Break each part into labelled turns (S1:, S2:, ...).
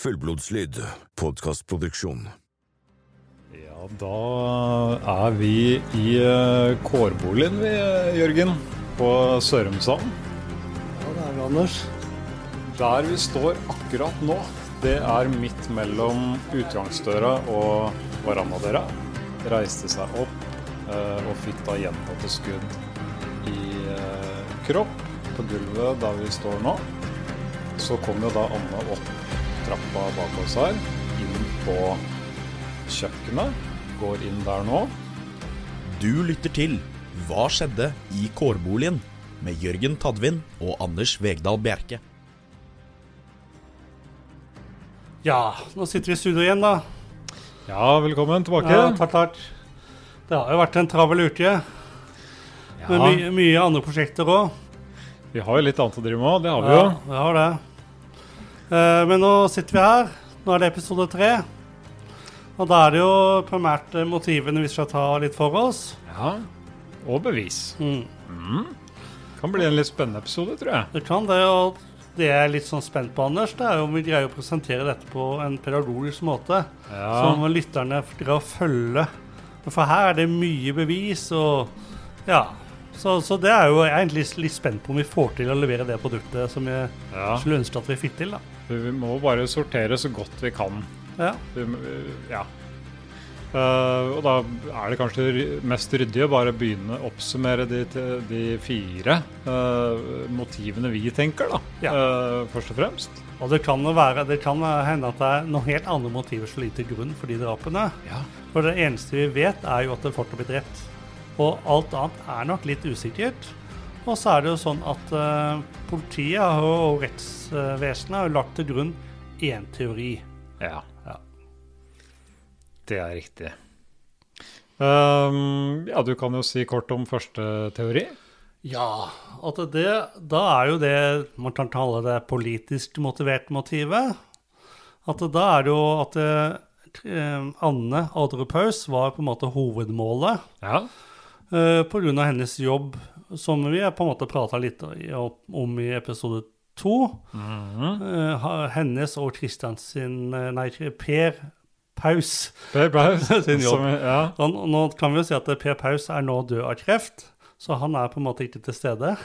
S1: Fullblodslyd, podkastproduksjon.
S2: Ja, da er vi i eh, kårboligen vi, eh, Jørgen, på Sørumsand.
S3: Ja, det er vi, Anders.
S2: Der vi står akkurat nå, det er midt mellom utgangsdøra og verandadøra. Reiste seg opp eh, og fikk da gjentatte skudd i eh, kropp på gulvet der vi står nå. Så kom jo da Anne opp trappa bak oss her, inn på kjøkkenet. Går inn der nå.
S4: Du lytter til Hva skjedde i kårboligen? med Jørgen Tadvin og Anders Vegdal Bjerke.
S3: Ja, nå sitter vi i studio igjen, da.
S2: Ja, velkommen tilbake.
S3: Ja, takk, takk. Det har jo vært en travel uke. Med mye, mye andre prosjekter òg.
S2: Vi har jo litt annet å drive med òg, det har vi jo.
S3: Ja, vi har det. Eh, men nå sitter vi her. Nå er det episode tre. Og da er det jo primært eh, motivene vi skal ta litt for oss.
S2: Ja, Og bevis.
S3: Mm.
S2: Kan bli en litt spennende episode, tror jeg.
S3: Det kan det, og det jeg er litt sånn spent på, Anders, det er jo om vi greier å presentere dette på en pedagogisk måte.
S2: Ja.
S3: Som lytterne greier å følge. For her er det mye bevis, og ja. Så, så det er jo jeg er egentlig litt spent på om vi får til å levere det produktet som jeg
S2: Ja.
S3: skulle ønske at vi fikk til. da.
S2: Vi må bare sortere så godt vi kan.
S3: Ja.
S2: Vi Ja. Uh, og da er det kanskje mest ryddig å bare begynne å oppsummere de, de fire uh, motivene vi tenker, da.
S3: Ja.
S2: Uh, først og fremst.
S3: Og det kan, være, det kan hende at det er noen helt andre motiver som ligger til grunn for de drapene.
S2: Ja.
S3: For det eneste vi vet, er jo at det fort har blitt drept. Og alt annet er nok litt usikkert. Og så er det jo sånn at uh, politiet og rettsvesenet har lagt til grunn én teori.
S2: Ja.
S3: Ja.
S2: Det er riktig. Um, ja, du kan jo si kort om første teori.
S3: Ja, at det, da er jo det man kan kalle det politisk motivert motivet. At da er det jo at det, Anne Adrupaus var på en måte hovedmålet.
S2: Ja.
S3: Uh, Pga. hennes jobb, som vi på en måte prata litt om i episode to. Mm -hmm. hennes og Kristians sin eh, Nei, Per Paus
S2: Per Paus.
S3: Sin jobb.
S2: som- Ja.
S3: Han, Nå kan vi jo si at Per Paus er nå død av kreft, så han er på en måte ikke til stede.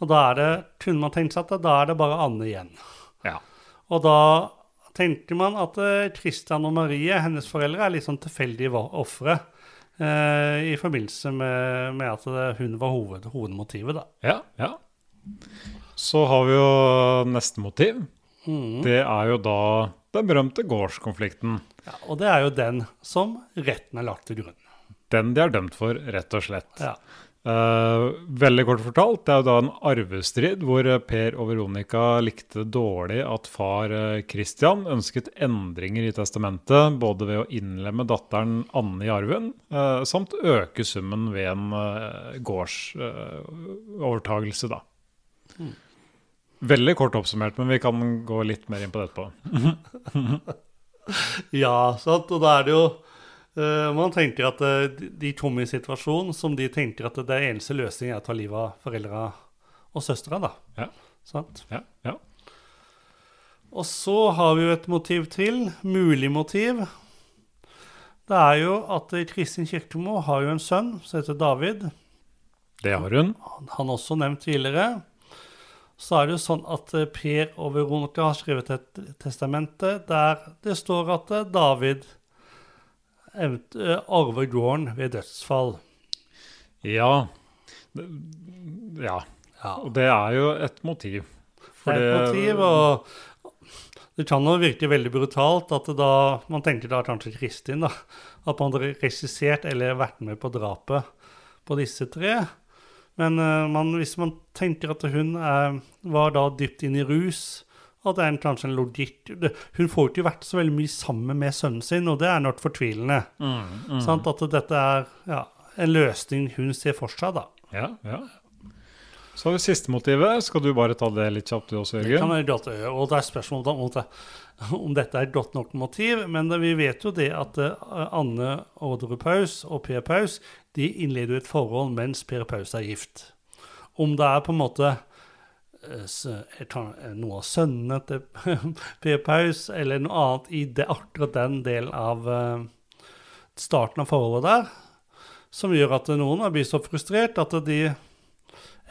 S3: Og da er det, kunne man tenkt seg at da er det bare Anne igjen.
S2: ja.
S3: Og da tenker man at Kristian Christian og Marie, hennes foreldre, er litt sånn tilfeldige ofre. Eh, I forbindelse med, med at det, hun var hoved, hovedmotivet, da.
S2: Ja, ja. Så har vi jo neste motiv.
S3: Mm.
S2: Det er jo da den berømte gårdskonflikten.
S3: Ja, og det er jo den som retten er lagt til grunn.
S2: Den de er dømt for, rett og slett.
S3: Ja.
S2: Eh, veldig kort fortalt, det er jo da en arvestrid hvor eh, Per og Veronica likte dårlig at far eh, Christian ønsket endringer i testamentet, både ved å innlemme datteren Anne i arven, uh, samt øke summen ved en uh, gårdsovertagelse, da. Veldig kort oppsummert, men vi kan gå litt mer inn på det etterpå.
S3: Ja, sant? og da er det jo Man tenker at eh, de- kommer kom i en situasjon som de tenker at det er eneste løsning er å ta livet av foreldra og søstera, da.
S2: Ja.
S3: Sant?
S2: Ja, ja.
S3: Og så har vi jo et motiv til, mulig motiv. Det er jo at eh, Kristin Kirkemo har jo en sønn som heter David.
S2: Det har hun.
S3: Han er også nevnt tidligere. Så er det jo sånn at eh, Per og Veronica har skrevet et testamente der det står at eh, David eh, gården ved dødsfall.
S2: Ja. Ja.
S3: Ja.
S2: Og det er jo et motiv.
S3: Det er et motiv, og det kan jo virke veldig brutalt at da, man tenker da kanskje Kristin, da, at man har regissert eller vært med på drapet på disse tre. Men eh, man, hvis man tenker at hun er, var da dypt inn i rus, at det er en, kanskje en logikk Hun får ikke vært så veldig mye sammen med sønnen sin, og det er nok fortvilende. Sant? At dette er ja, en løsning hun ser for seg, da.
S2: Ja, ja. Så har vi siste motivet. Skal du bare ta det litt kjapt du også,
S3: Det kan
S2: Jørgen?
S3: være godt gjøre, og det er spørsmål om, det, om dette er et godt nok motiv. Men det, vi vet jo det at eh, Anne Orderud Paus og Per Paus de innleder jo et forhold mens Per Paus er gift. Om det er på en måte jeg tar, eh, noe av sønnene til Per Paus, eller noe annet i det, akkurat den delen av eh, starten av forholdet der, som gjør at noen blir så frustrert at de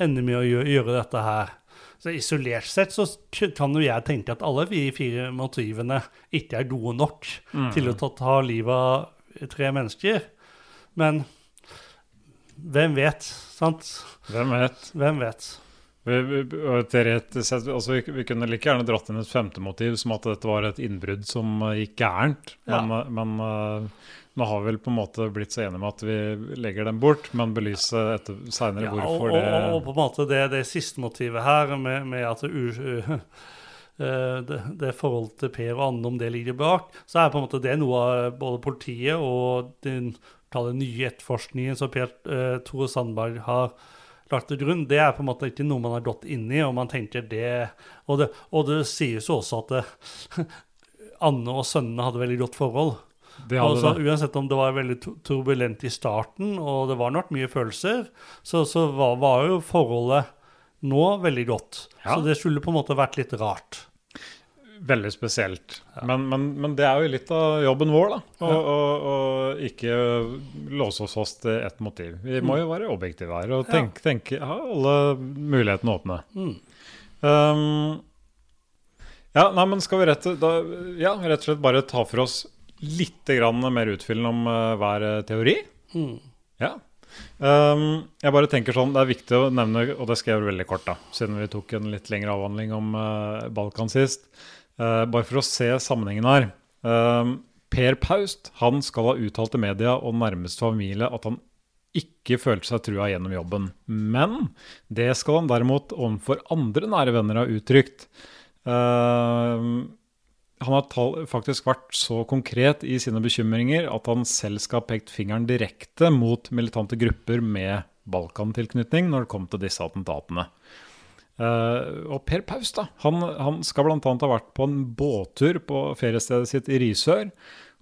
S3: ender med å gjøre, dette her. Så Isolert sett så kan jo jeg tenke at alle de fire motivene ikke er gode nok til å ta, ta livet av tre mennesker. Men hvem vet, sant?
S2: Hvem vet?
S3: Hvem vet?
S2: Vi, og altså vi, kunne like gjerne dratt inn et femte motiv, som at dette var et innbrudd som eh, gikk gærent. Men, eh, men eh, nå har vi vel på en måte blitt så enige med at vi legger dem bort, men belyse etter seinere
S3: Ja,
S2: hvorfor
S3: og,
S2: det
S3: og, og på en måte det, det siste motivet her, med, med at det, u- uh, det, det forholdet til Per og Anne, om det ligger bak, så er på en måte det noe av både politiet og den den nye etterforskningen som Per uh, Tore Sandberg har lagt til grunn, det er på en måte ikke noe man har gått inn i, og man tenker det Og det, og det sies jo også at det, Anne og sønnene hadde veldig godt forhold. Altså,
S2: det.
S3: uansett om det var veldig turbulent i starten, og det var nok mye følelser, så, så var, var jo forholdet nå veldig godt.
S2: Ja.
S3: Så det skulle på en måte vært litt rart.
S2: Veldig spesielt. Men, men, men det er jo litt av jobben vår, da. Å å ikke låse oss fast til ett motiv. Vi må jo være objektive her og
S3: Ja.
S2: tenke, tenke, ha alle mulighetene åpne.
S3: Mm.
S2: Um, ja, nei, men skal vi rett, da, ja, rett og slett bare ta for oss litt grann mer utfyllende om uh, hver eh, teori?
S3: Mm.
S2: Ja. Um, jeg bare tenker sånn, Det er viktig å nevne, og det skal jeg veldig kort, da, siden vi tok en litt lengre avhandling om uh, Balkan sist. Uh, bare for å se sammenhengen her. Um, per Paust han skal ha uttalt til media og nærmeste familie at han ikke følte seg trua gjennom jobben. Men det skal han derimot overfor andre nære venner ha uttrykt. Um, han har faktisk vært så konkret i sine bekymringer at han selv skal ha pekt fingeren direkte mot militante grupper med Balkan-tilknytning når det kom til disse attentatene. Uh, og Per Paus da, han, han skal bl.a. ha vært på en båttur på feriestedet sitt i Risør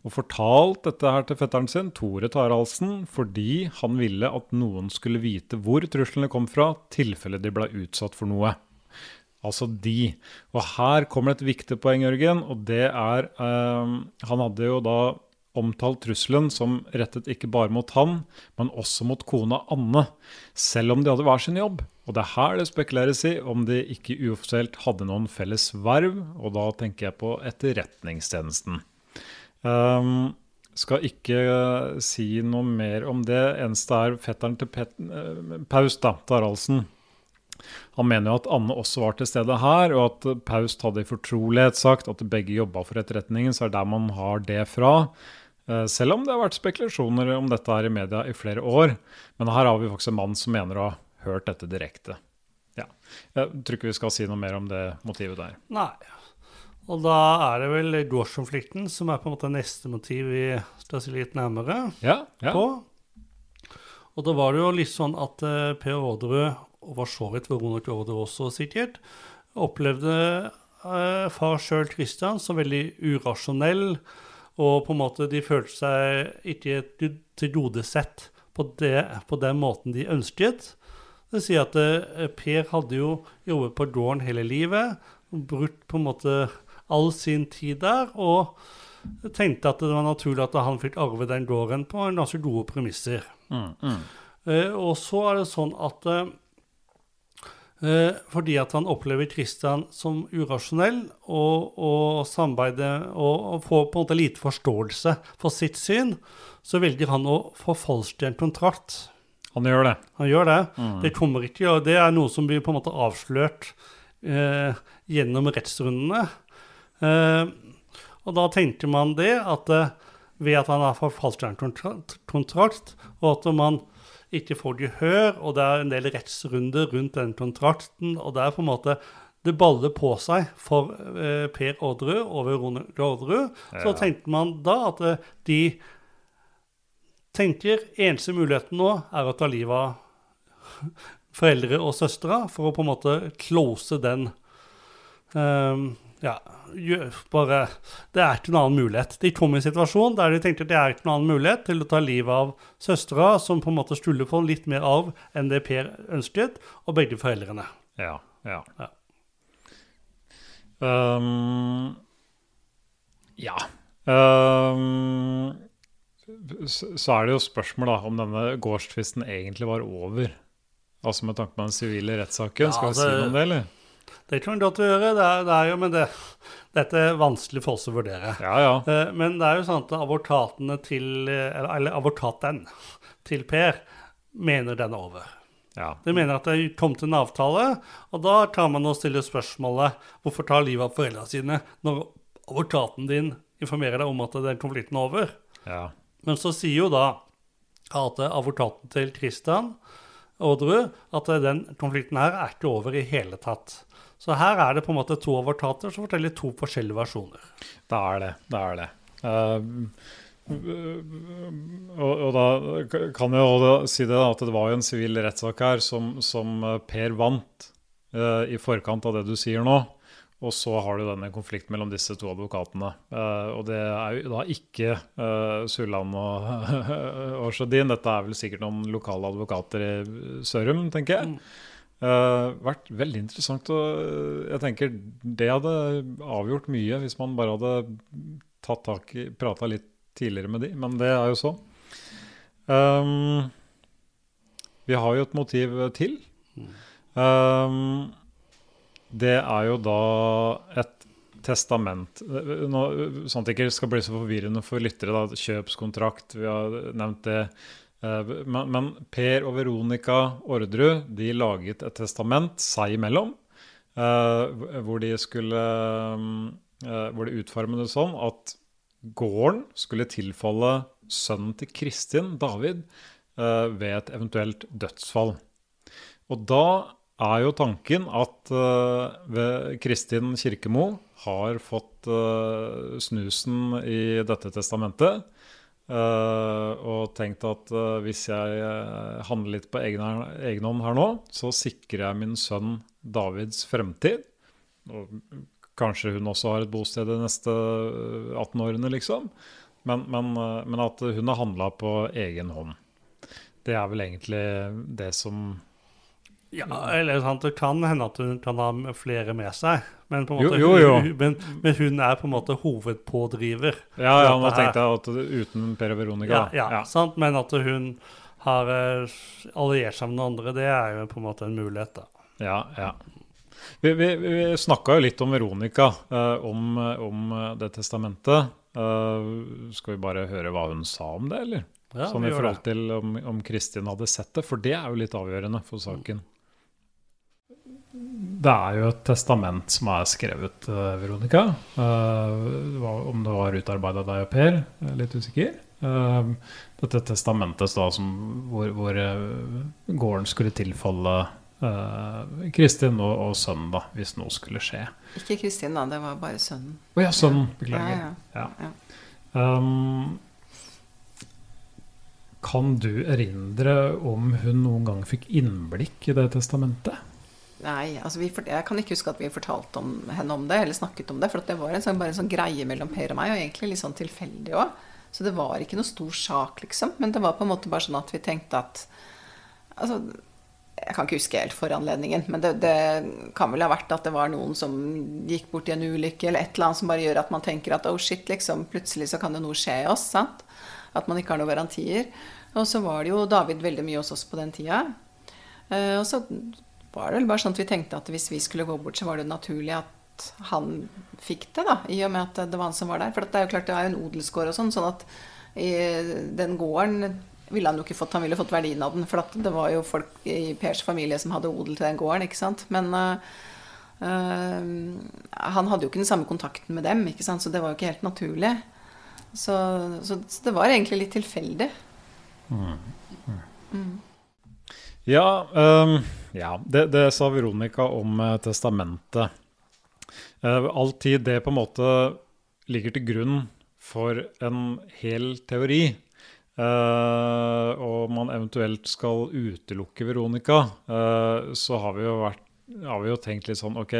S2: og fortalt dette her til fetteren sin, Tore Taraldsen, fordi han ville at noen skulle vite hvor truslene kom fra, tilfelle de ble utsatt for noe. Altså de. Og her kommer et viktig poeng, Jørgen, og det er eh, Han hadde jo da omtalt trusselen som rettet ikke bare mot han, men også mot kona Anne, selv om de hadde hver sin jobb. Og det er her det spekuleres i om de ikke uoffisielt hadde noen felles verv, og da tenker jeg på Etterretningstjenesten. Um, skal ikke eh, si noe mer om det. Eneste er fetteren til Pet eh, Paus, da, Taraldsen. Han mener jo at Anne også var til stede her, og at Paust hadde i fortrolighet sagt at begge jobba for etterretningen, så er det der man har det fra. Eh, Selv om det har vært spekulasjoner om dette her i media i flere år. Men her har vi faktisk en mann som mener å ha hørt dette direkte. Ja. Jeg tror ikke vi skal si noe mer om det motivet der.
S3: Nei. Og da er det vel gårdskonflikten som er på en måte neste motiv vi skal si litt nærmere
S2: Ja, ja.
S3: på. Og da var det jo litt sånn at eh, Per Orderud, og var så vidt Veronica det også sikkert, opplevde eh, far sjøl Christian som veldig urasjonell, og på en måte de følte seg ikke til- tilgodesett på, det, på den måten de ønsket. Det sier at eh, Per hadde jo jobbet på gården hele livet, brukt på en måte all sin tid der, og tenkte at det var naturlig at han fikk arve den gården på ganske gode premisser.
S2: Mm, mm.
S3: Eh, og så er det sånn at eh, fordi at han opplever Christian som urasjonell og, og samarbeider og, og får på en måte lite forståelse for sitt syn, så velger han å forfalske en kontrakt.
S2: Han gjør det.
S3: Han gjør det. Det kommer ikke, og det er noe som blir på en måte avslørt eh, gjennom rettsrundene. Eh, og da tenker man det at eh, ved at han har forfalsket en kontrakt, kontrakt, og at man ikke får gehør, og det er en del rettsrunder rundt den kontrakten, og det er på en måte det baller på seg for eh, Per Orderud og Veronica Orderud. Så
S2: Ja.
S3: tenkte man da at eh, de tenker eneste muligheten nå er å ta livet av foreldre og søstre for å på en måte close den ehm, Ja, bare Det er ikke noen annen mulighet. De kom i en situasjon der de tenkte at det er ikke noen annen mulighet til å ta livet av søstera, som på en måte skulle få litt mer arv enn det Per ønsket, og begge foreldrene.
S2: Ja, ja.
S3: Ja.
S2: Um, ja. Um, så, er det jo spørsmål da, om denne gårdstvisten egentlig var over. Altså med tanke på den sivile rettssaken.
S3: Ja,
S2: Skal vi
S3: det-
S2: si noe om det, eller?
S3: Det kan vi godt gjøre. Det er, det er jo, men det, dette er vanskelig for oss å vurdere.
S2: Ja, ja.
S3: Eh, Men det er jo sånn at avortatene til eh, Eller, eller avortaten til Per mener den er over.
S2: ja.
S3: De mener at det kom til en avtale, og da kan man og stille spørsmålet hvorfor tar livet av foreldrene sine når avortaten din informerer deg om at den konflikten er over.
S2: ja.
S3: Men så sier jo da at avortaten til Christian Aadrud at den konflikten her er ikke over i hele tatt. Så her er det på en måte to avortater som forteller to forskjellige versjoner.
S2: Det er det. Det er det. Uh, og, og da kan jeg jo si det at det var jo en sivil rettssak her som, som eh, Per vant uh, i forkant av det du sier nå. Og så har du denne konflikten mellom disse to advokatene. Eh, og det er jo da ikke uh, Sulland og, og Sjødin. Dette er vel sikkert noen lokale advokater i Sørum, tenker jeg. Uh, vært veldig interessant. Og jeg tenker det hadde avgjort mye hvis man bare hadde tatt tak i Prata litt tidligere med de, men det er jo så. Um, vi har jo et motiv til. Um, det er jo da et testament. Nå, sånn at det ikke skal bli så forvirrende for lyttere. Da. Kjøpskontrakt, vi har nevnt det. Eh, Men, men Per og Veronica Orderud de laget et testament seg imellom. eh, hvor de skulle eh, Hvor de utformet det sånn at gården skulle tilfalle sønnen til Kristin, David, ved et eventuelt dødsfall. Og da er jo tanken at uh, Kristin Kirkemo har fått uh, snusen i dette testamentet. Uh, og tenkt at hvis jeg handler litt på egen, hånd her nå, så sikrer jeg min sønn Davids fremtid. Og kanskje hun også har et bosted de neste eh, 18 årene, liksom. Men, men, men at hun har handla på egen hånd. Det er vel egentlig det som
S3: Ja, eller sant, Det kan hende at hun kan ha flere med seg, men,
S2: Jo,
S3: måte,
S2: jo, jo.
S3: Hun, men, men hun er på en måte hovedpådriver.
S2: Ja, ja, nå tenkte at uten Per og Veronica.
S3: Ja, ja, Sant? Men at hun har eh, alliert seg med noen andre, det er jo på en måte en mulighet. da.
S2: Ja, ja. Vi, vi, vi snakka jo litt om Veronica, eh, om, om det testamentet. Eh, skal vi bare høre hva hun sa om det, eller?
S3: Ja,
S2: sånn i forhold til om, om Kristin hadde sett det, for det er jo litt avgjørende for saken. Det er jo et testament som er skrevet, eh, Veronica. Eh, om det var utarbeida deg og Per, jeg er litt usikker. Eh, dette testamentet da, som, hvor, hvor gården skulle tilfalle Kristin og, og sønnen, da, hvis noe skulle skje.
S5: Ikke Kristin, da. Det var bare sønnen.
S2: Å ja, sønnen. Beklager.
S5: Ja, ja.
S2: Ja.
S5: Ja.
S2: Um, kan du erindre om hun noen gang fikk innblikk i det testamentet?
S5: Nei, altså vi, jeg kan ikke huske at vi fortalte om, henne om det, eller snakket om det. For det var en sånn, bare en sånn greie mellom Per og meg, og egentlig litt sånn tilfeldig òg. Så det var ikke noe stor sak, liksom. Men det var på en måte bare sånn at vi tenkte at Altså, jeg kan ikke huske helt foranledningen, men det, det kan vel ha vært at det var noen som gikk bort i en ulykke, eller et eller annet som bare gjør at man tenker at oh shit, liksom, plutselig så kan det noe skje i oss. sant? At man ikke har noen garantier. Og så var det jo David veldig mye hos oss på den tida. Eh, og så var det vel bare sånn at vi tenkte at hvis vi skulle gå bort, så var det naturlig at han fikk det, da. I og med at det var han som var der. For det er jo klart det er jo en odelsgård og sånn, sånn at i den gården ville han jo ikke fått, han ville fått verdien av den. For at det var jo folk i Pers familie som hadde odel til den gården, ikke sant. Men Uh, han hadde jo ikke den samme kontakten med dem, ikke sant? så det var jo ikke helt naturlig. Så, så, så det var egentlig litt tilfeldig.
S2: Ja, um, ja det, det sa Veronica om eh, testamentet. Uh, all tid det på en måte ligger til grunn for en hel teori, eh, og man eventuelt skal utelukke Veronica, eh, så har vi, jo vært, har vi jo tenkt litt sånn OK,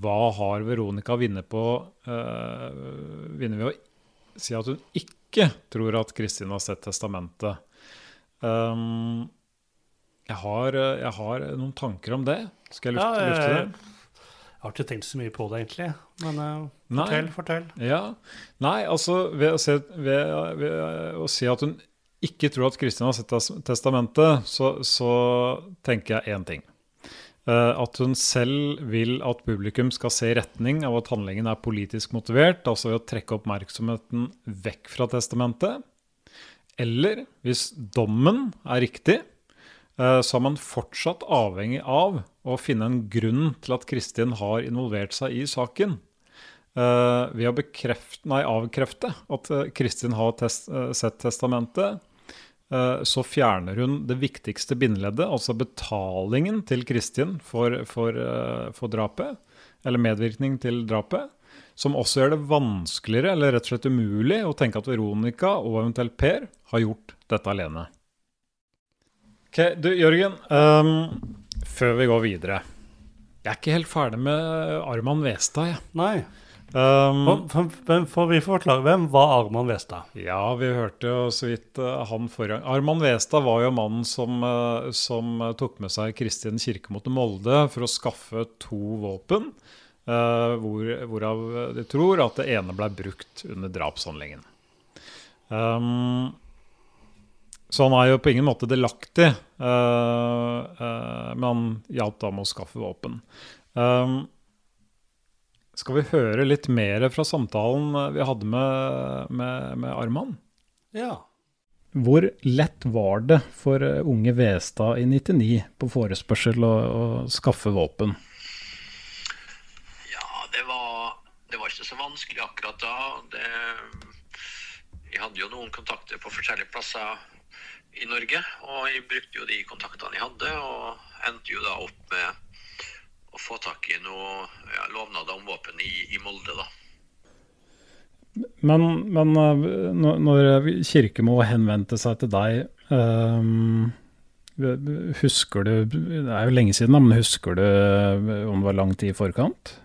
S2: hva har Veronica vunnet på Vinner ved å si at hun ikke tror at Kristin har sett testamentet? Um, jeg har, jeg har noen tanker om det. Skal jeg lufte, lufte det?
S3: Jeg har ikke tenkt så mye på det, egentlig. Men uh,
S2: Nei.
S3: fortell, fortell.
S2: Ja. Nei, altså ved å, se, ved, ved å si at hun ikke tror at Kristin har sett testamentet, så, så tenker jeg én ting. Uh, at hun selv vil at publikum skal se retning av at handlingen er politisk motivert, altså ved å trekke oppmerksomheten vekk fra testamentet. Eller hvis dommen er riktig, eh, så er man fortsatt avhengig av å finne en grunn til at Kristin har involvert seg i saken. Eh, ved å bekrefte, nei, avkrefte at eh, Kristin har test, eh, sett testamentet, eh, så fjerner hun det viktigste bindeleddet, altså betalingen til Kristin for, for, eh, for drapet, eller medvirkning til drapet, som også gjør det vanskeligere, eller rett og slett umulig, å tenke at Veronica og eventuelt Per har gjort dette alene. Ok, du Jørgen, um, før vi går videre. Jeg er ikke helt ferdig med Arman Westad, jeg.
S3: Nei.
S2: Um,
S3: For, for, hvem, for vi får forklare hvem var Arman Westad?
S2: Ja, vi hørte jo så vidt eh, han forrige. Arman Westad var jo mannen som, eh, som tok med seg Kristin kirke mot Molde for å skaffe to våpen, uh, hvor, hvorav de tror at det ene ble brukt under drapshandlingen. Um, så han er jo på ingen måte delaktig, uh, uh, men han hjalp da med å skaffe våpen. Um, skal vi høre litt mer fra samtalen vi hadde med, med, med Arman?
S3: Ja.
S6: Hvor lett var det for unge Vestad i 99 på forespørsel å, å skaffe våpen?
S7: Ja, det var, det var ikke så vanskelig akkurat da. Det, jeg hadde jo noen kontakter på forskjellige plasser i Norge, og jeg brukte jo de kontaktene jeg hadde, og endte jo da opp med å få tak i noe ja, lovnader om våpen i, i Molde, da.
S6: Men, men eh, når- Kirkemo henvendte seg til deg, um husker du Det er jo lenge siden, men husker du eh, om det var lang tid i forkant?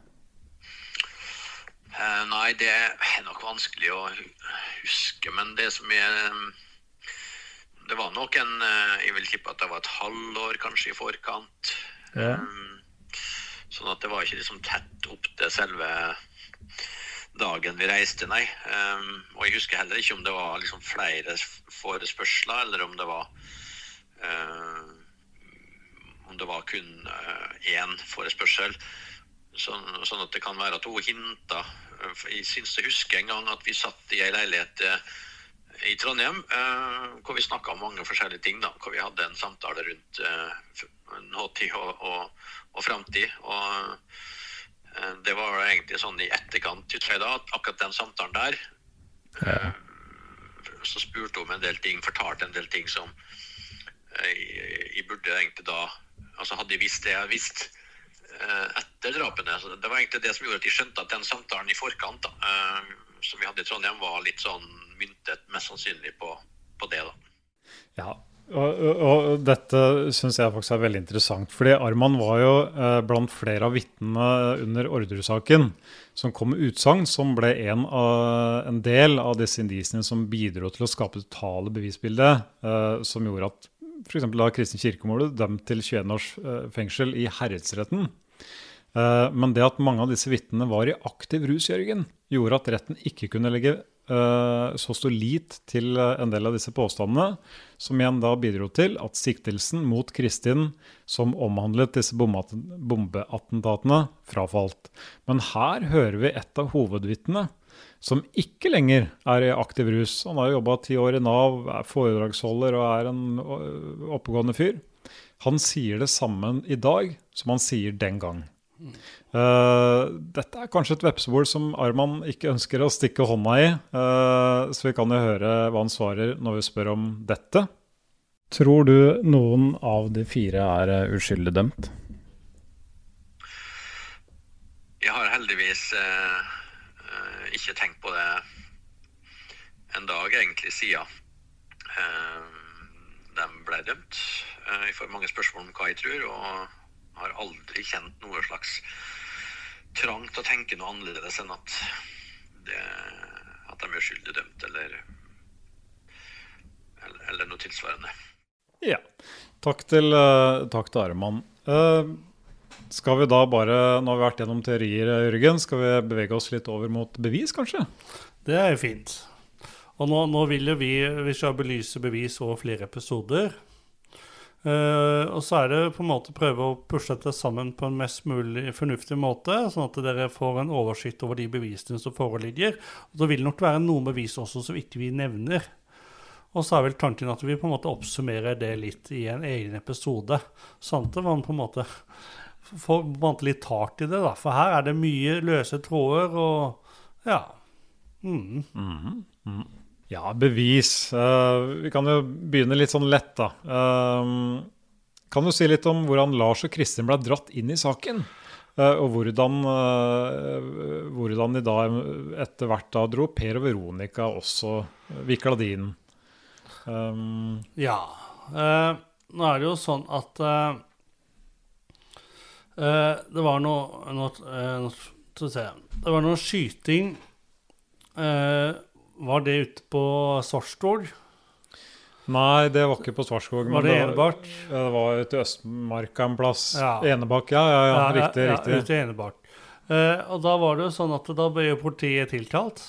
S7: Nei, det er nok vanskelig å huske, men det som er Det var nok en eh, Jeg vil tippe at det var et halvår kanskje i forkant.
S6: Ja.
S7: Um, sånn at det var ikke liksom tett opp til selve dagen vi reiste, nei. Um, og jeg husker heller ikke om det var liksom flere forespørsler, eller om det var eh, Om det var kun eh, én forespørsel. Sånn, sånn at det kan være at hun hinta Jeg syns jeg husker en gang at vi satt i ei leilighet i Trondheim eh, hvor vi snakka om mange forskjellige ting. da, Hvor vi hadde en samtale rundt eh, nåtid og, og, og framtid. Og eh, det var egentlig sånn i etterkant da, at akkurat den samtalen der eh, Så spurte hun om en del ting, fortalte en del ting som jeg, burde egentlig da Altså hadde jeg visst det jeg visste etter drapene. Så det var egentlig det som gjorde at de skjønte at den samtalen i forkant da, som vi hadde i Trondheim, var litt sånn myntet mest sannsynlig på, på det. da.
S2: Ja, og, og, og dette syns jeg faktisk er veldig interessant. fordi Arman var jo eh, blant flere av vitnene under Orderud-saken som kom med utsagn som ble en, av, en del av disse indisiene som bidro til å skape det totale bevisbildet, eh, som gjorde at f.eks. da Kristin Kirkemo ble dømt til 21 års eh, fengsel i herredsretten. Eh, Men det at mange av disse vitnene var i aktiv rus, Jørgen, gjorde at retten ikke kunne legge eh, så stor lit til eh, en del av disse påstandene, som igjen da bidro til at siktelsen mot Kristin, som omhandlet disse bombeattentatene, frafalt. Men her hører vi et av hovedvitnene som ikke lenger er i aktiv rus. Han har jobba ti år i Nav, er foredragsholder og er en oppegående fyr. Han sier det samme i dag som han sier den gang. Eh, dette er kanskje et vepsebol som Arman ikke ønsker å stikke hånda i, uh, så vi kan jo høre hva han svarer når vi spør om dette.
S6: Tror du noen av de fire er eh, uskyldig dømt?
S7: Jeg har heldigvis eh, eh, ikke tenkt på det en dag egentlig siden de ble dømt. Jeg får mange spørsmål om hva jeg tror, og har aldri kjent noe slags trang til å tenke noe annerledes enn at, det, at de er skyldig dømt, eller, eller, eller noe tilsvarende.
S2: Ja. Takk til, eh, takk til Arman. Uh, Skal vi da bare, nå har vi vært gjennom teorier, Jørgen, skal vi bevege oss litt over mot bevis, kanskje?
S3: Det er jo fint. Og nå, nå vil jo vi, vi skal belyse bevis over flere episoder. Uh, og så er det på en måte prøve å pushe dette sammen på en mest mulig fornuftig måte, sånn at dere får en oversikt over de bevisene som foreligger. Og det vil nok være noen bevis også som ikke vi nevner. Og så er vel tanken at vi på en måte oppsummerer det litt i en egen episode. Sånn at man på en måte får på litt tak i det, da. For her er det mye løse tråder og ja. Mm.
S2: Mm. Mm. Ja, bevis. Uh, vi kan jo begynne litt sånn lett, da. Uh, kan du si litt om hvordan Lars og Kristin ble dratt inn i saken? Uh, og hvordan, hvordan, de da etter hvert da dro Per og Veronica også vikla de inn?
S3: Um, ja. nå er det jo sånn at det var noe, noe, noe Det var noe skyting var det ute på Svartskog?
S2: Nei, det var ikke på Svartskog.
S3: Var det Enebakk?
S2: Det, var ute i Østmarka en plass. Ja. Enebakk, ja, ja, ja, Riktig.
S3: Ja,
S2: riktig.
S3: ute i Enebakk. Uh, og da var det jo sånn at da ble jo politiet tiltalt.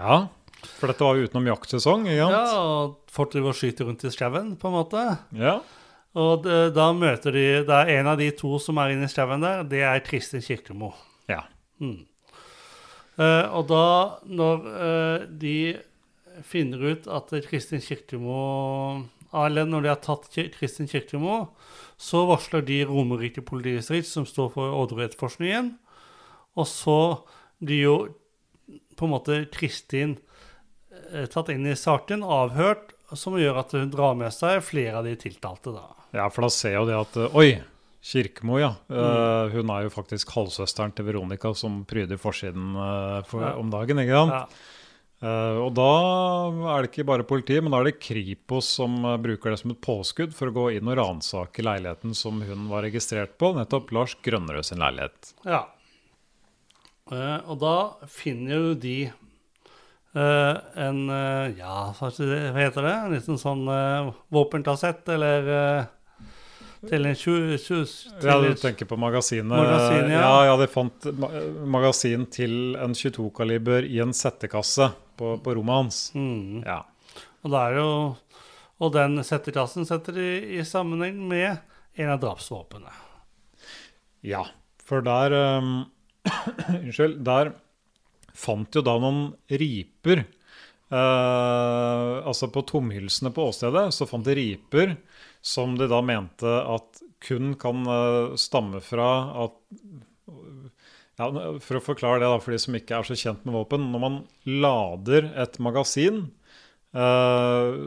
S2: Ja, for dette var jo utenom jaktsesong, ikke sant?
S3: Ja, og folk driver og skyter rundt i skauen, på en måte.
S2: Ja.
S3: Og det, da møter de Det er en av de to som er inne i skauen der, det er Kristin Kirkemo.
S2: Ja.
S3: Mm. Uh, og da, når uh, de finner ut at Kristin Kirkemo Eller når de har tatt Kristin Kirkemo, så varsler de Romerike politidistrikt, som står for Odderud-etterforskningen. Og så blir jo på en måte Kristin uh, tatt inn i saken, avhørt, som gjør at hun drar med seg flere av de tiltalte. da.
S2: Ja, for da ser jo det at Oi! Kirkemo, ja. Mm. Uh, hun er jo faktisk halvsøsteren til Veronica som pryder forsiden uh, for, ja. om dagen. ikke sant? Ja. Uh, og da er det ikke bare politiet, men da er det Kripos som bruker det som et påskudd for å gå inn og ransake leiligheten som hun var registrert på, nettopp Lars Grønnerød sin leilighet.
S3: Ja. og da finner jo de en Ja, hva heter det? En liten sånn våpenkassett, eller til en 20, 20
S2: til Ja, du tenker på magasinet? Magasin, ja. ja, ja, de fant magasin til en 22-kaliber i en settekasse på, på rommet hans.
S3: Mm.
S2: Ja.
S3: Og, jo, og den settekassen setter de i sammenheng med en av drapsvåpnene.
S2: Ja, for der um, Unnskyld. Der fant jo da noen riper. Uh, altså på tomhylsene på åstedet så fant de riper som de da mente at kun kan eh, stamme fra at ja, For å forklare det da, for de som ikke er så kjent med våpen. Når man lader et magasin, eh,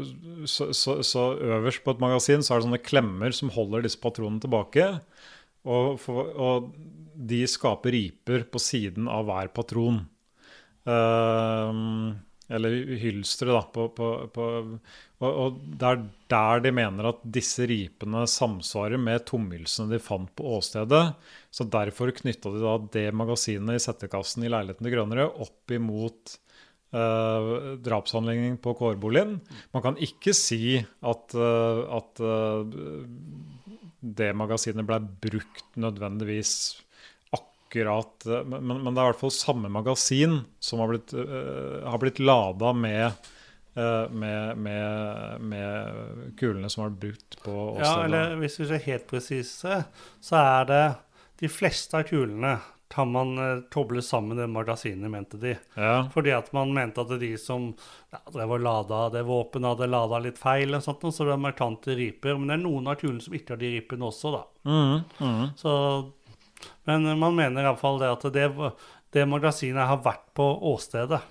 S2: så, så, så, øverst på et magasin så er det sånne klemmer som holder disse patronene tilbake. Og, for, og de skaper riper på siden av hver patron. Uh, eller hylstre, da. På, på, på, og, og det er der de mener at disse ripene samsvarer med tomhylsene de fant på åstedet. Så derfor knytta de da det magasinet i settekassen i leiligheten til Grønnere opp imot uh, drapshandlingen på kårboligen. Man kan ikke si at, uh, at uh, det magasinet ble brukt nødvendigvis akkurat men, men, det er i hvert fall samme magasin som har blitt, uh, blitt lada med, med, med, med, kulene som har vært brukt på
S3: åstedet. Ja, eller hvis vi ser helt presise, så er det de fleste av kulene kan man toble koble sammen det magasinet, mente de.
S2: Ja.
S3: Fordi at man mente at de som ja, drev og lada det våpenet, hadde lada litt feil, og sånt, så det er markante riper. Men det er noen av kulene som ikke har de ripene også, da.
S2: Mm, mm.
S3: Så men man mener iallfall det at det, det, magasinet har vært på åstedet.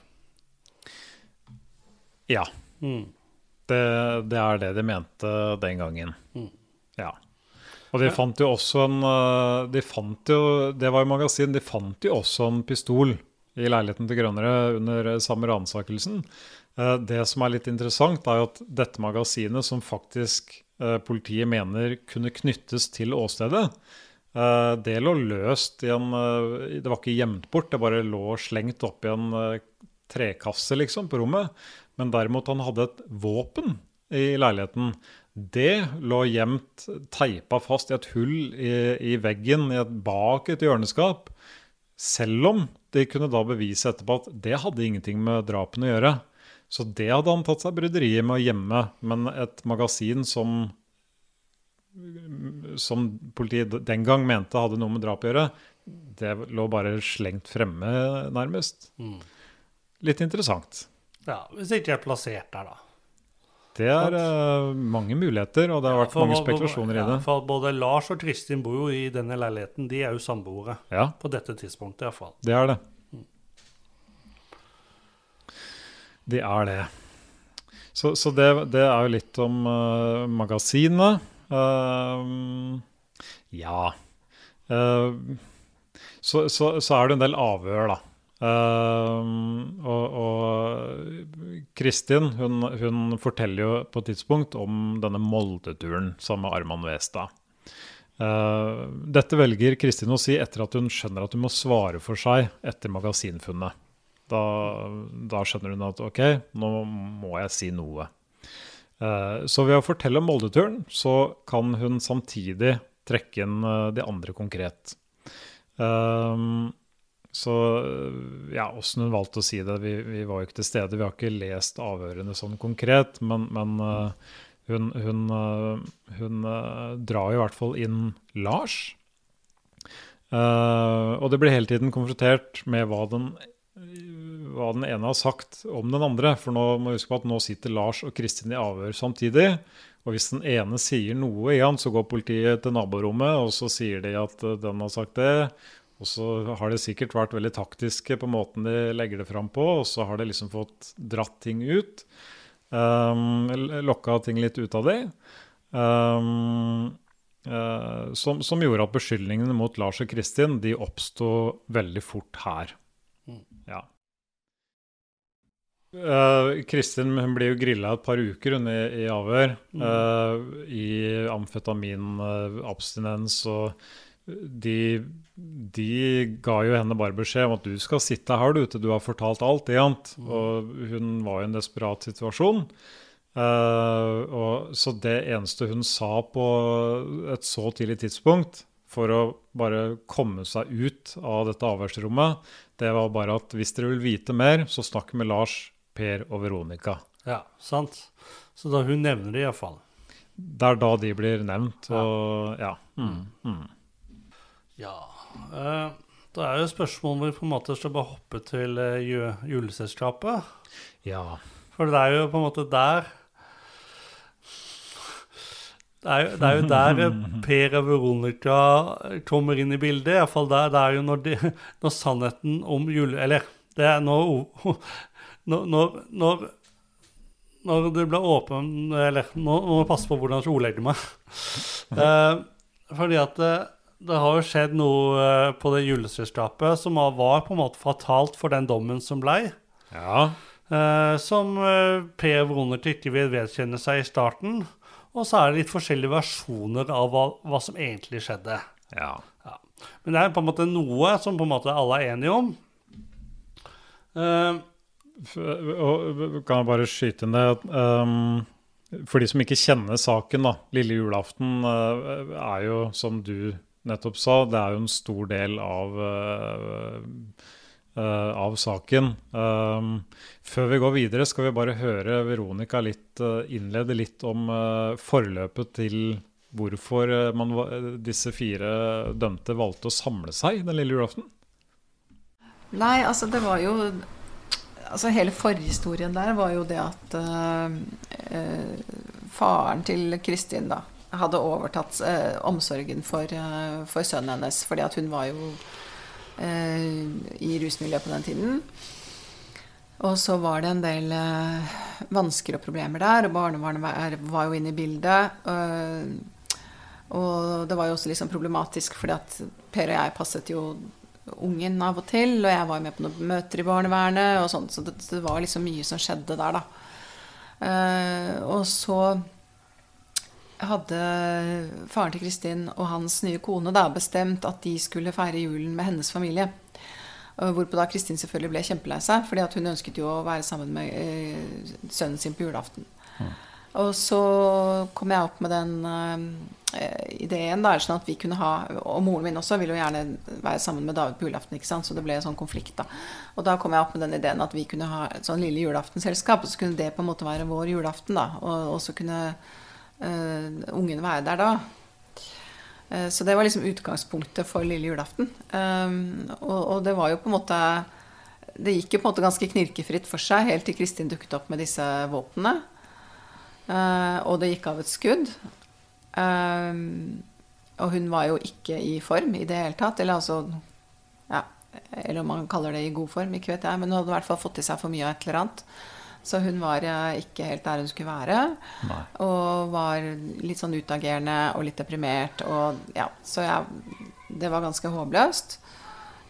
S2: Ja.
S3: Mm.
S2: Det, det, er det de mente den gangen.
S3: Mm.
S2: Ja. Og de fant jo også en eh, de fant jo, Det var jo magasin. De fant jo også en pistol i leiligheten til Grønnere under samme ransakelsen. Eh, det som er litt interessant, er jo at dette magasinet, som faktisk eh, politiet mener kunne knyttes til åstedet, det lå løst i en Det var ikke gjemt bort, det bare lå slengt oppi en uh, trekasse liksom på rommet. Men derimot han hadde et våpen i leiligheten. det lå gjemt, teipa fast i et hull i, i veggen i et, bak et hjørneskap. Selv om de kunne da bevise etterpå at det hadde ingenting med drapene å gjøre. Så det hadde han tatt seg bryderiet med å gjemme. Men et magasin som, som politiet den gang mente hadde noe med drap å gjøre, det lå bare slengt fremme, nærmest. Litt interessant.
S3: Ja, Hvis ikke jeg er plassert der, da.
S2: Det er uh, mange muligheter, og det har vært
S3: For
S2: mange spekulasjoner i
S3: ja,
S2: det.
S3: For både Lars og Kristin bor jo i denne leiligheten. De er jo samboere.
S2: Ja,
S3: På dette tidspunktet, iallfall.
S2: det er det. Det er det. Så, så det, det er jo litt om uh, magasinet. Uh, ja Uh, så, så, så er det en del avhør, da. Eh, og, og Kristin hun, hun forteller jo på et tidspunkt om denne Molde-turen sammen med Arman Westad. Uh, dette velger Kristin å si etter at hun skjønner at hun må svare for seg etter magasinfunnet. Da, da skjønner hun at ok, nå må jeg si noe. Uh, så ved å fortelle om Molde-turen, så kan hun samtidig trekke inn eh, de andre konkret. Um, så ja, åssen hun valgte å si det, vi, vi var jo ikke til stede. Vi har ikke lest avhørene sånn konkret, men, men uh, hun, hun, uh, hun uh, drar i hvert fall inn Lars. Og det blir hele tiden konfrontert med hva den, hva den ene har sagt om den andre. For nå må vi huske på at nå sitter Lars og Kristin i avhør samtidig. Og hvis den ene sier noe igjen, så går politiet til naborommet, og så sier de at den har sagt det. Og så har det sikkert vært veldig taktiske på måten de legger det fram på, og så har de liksom fått dratt ting ut. Um, lokka ting litt ut av det. Um, uh, som, som gjorde at beskyldningene mot Lars og Kristin de oppsto veldig fort her. Ja. Uh, Kristin hun blir jo grilla et par uker hun i, i avhør. eh, I amfetaminabstinens. og de, de ga jo henne bare beskjed om at du skal sitte her du, til du har fortalt alt. Igjen. Og hun var i en desperat situasjon. Uh, og, så det eneste hun sa på et så tidlig tidspunkt for å bare komme seg ut av dette avhørsrommet, det var bare at hvis dere vil vite mer, så snakk med Lars, Per og Veronica.
S3: Ja, sant? Så da hun nevner det iallfall.
S2: Det er da de blir nevnt. Og ja. Mm, mm.
S3: Ja. Eh, da er jo spørsmålet om vi på en måte skal bare hoppe til eh, juleselskapet.
S2: ja.
S3: For det er jo på en måte der Det er jo, det er jo der eh, Per og Veronica kommer inn i bildet. Iallfall der. Det er jo når, de, når sannheten om jule... Eller det er når Når, når, når, det ble åpen Eller nå må jeg passe på hvordan jeg skal ordlegge meg. Eh, fordi at det, det har jo skjedd noe eh, på det juleselskapet som var- på en måte fatalt for den dommen som blei.
S2: ja.
S3: Eh, som eh, Per Veronica ikke vil vedkjenne seg i starten. Og så er det litt forskjellige versjoner av hva, hva som egentlig skjedde.
S2: ja.
S3: Men det er på en måte noe som på en måte alle er enige om. Eh,
S2: kan jeg bare skyte inn det um, For de som ikke kjenner saken, da. Lille julaften er jo, som du nettopp sa, det er jo en stor del av uh, uh, av saken. Um, før vi går videre, skal vi bare høre Veronica litt, uh, innlede litt om forløpet til hvorfor man, disse fire dømte valgte å samle seg den lille julaften.
S5: Nei, altså det var jo Altså hele forhistorien der var jo det at uh, uh, faren til Kristin da hadde overtatt eh, omsorgen for, eh, for sønnen hennes, fordi hun var jo eh, i rusmiljøet på den tiden. Og så var det en del eh, vansker og problemer der, og barnevernet var, var jo inne i bildet. eh, og det var jo også liksom problematisk, fordi at Per og jeg passet jo ungen av og til, og jeg var jo med på noen møter i barnevernet og sånt, så det, det var liksom mye som skjedde der, da. Eh, og så hadde faren til Kristin og hans nye kone da bestemt at de skulle feire julen med hennes familie. Hvorpå da Kristin selvfølgelig ble kjempelei seg, fordi hun ønsket jo å være sammen med eh, sønnen sin på julaften. Og så kom jeg opp med den eh, ideen da, sånn at vi kunne ha Og moren min også ville jo gjerne være sammen med David på julaften, ikke sant? så det ble en sånn konflikt. da. Og da kom jeg opp med den ideen at vi kunne ha et sånn lille julaftenselskap, og så kunne det på en måte være vår julaften, da. Og, og så kunne ungen være der da. Uh, så det var liksom utgangspunktet for lille julaften. Um, og, det var jo på en måte det gikk jo på en måte ganske knirkefritt for seg helt til Kristin dukket opp med disse våpnene. Og det gikk av et skudd. Og hun var jo ikke i form i det hele tatt. Eller altså ja, Eller om man kaller det i god form, ikke vet jeg. Men hun hadde i hvert fall fått i seg for mye av et eller annet. Så hun var ikke helt der hun skulle være. Nei. Og var litt sånn utagerende og litt deprimert. Og ja, så jeg, det var ganske håpløst.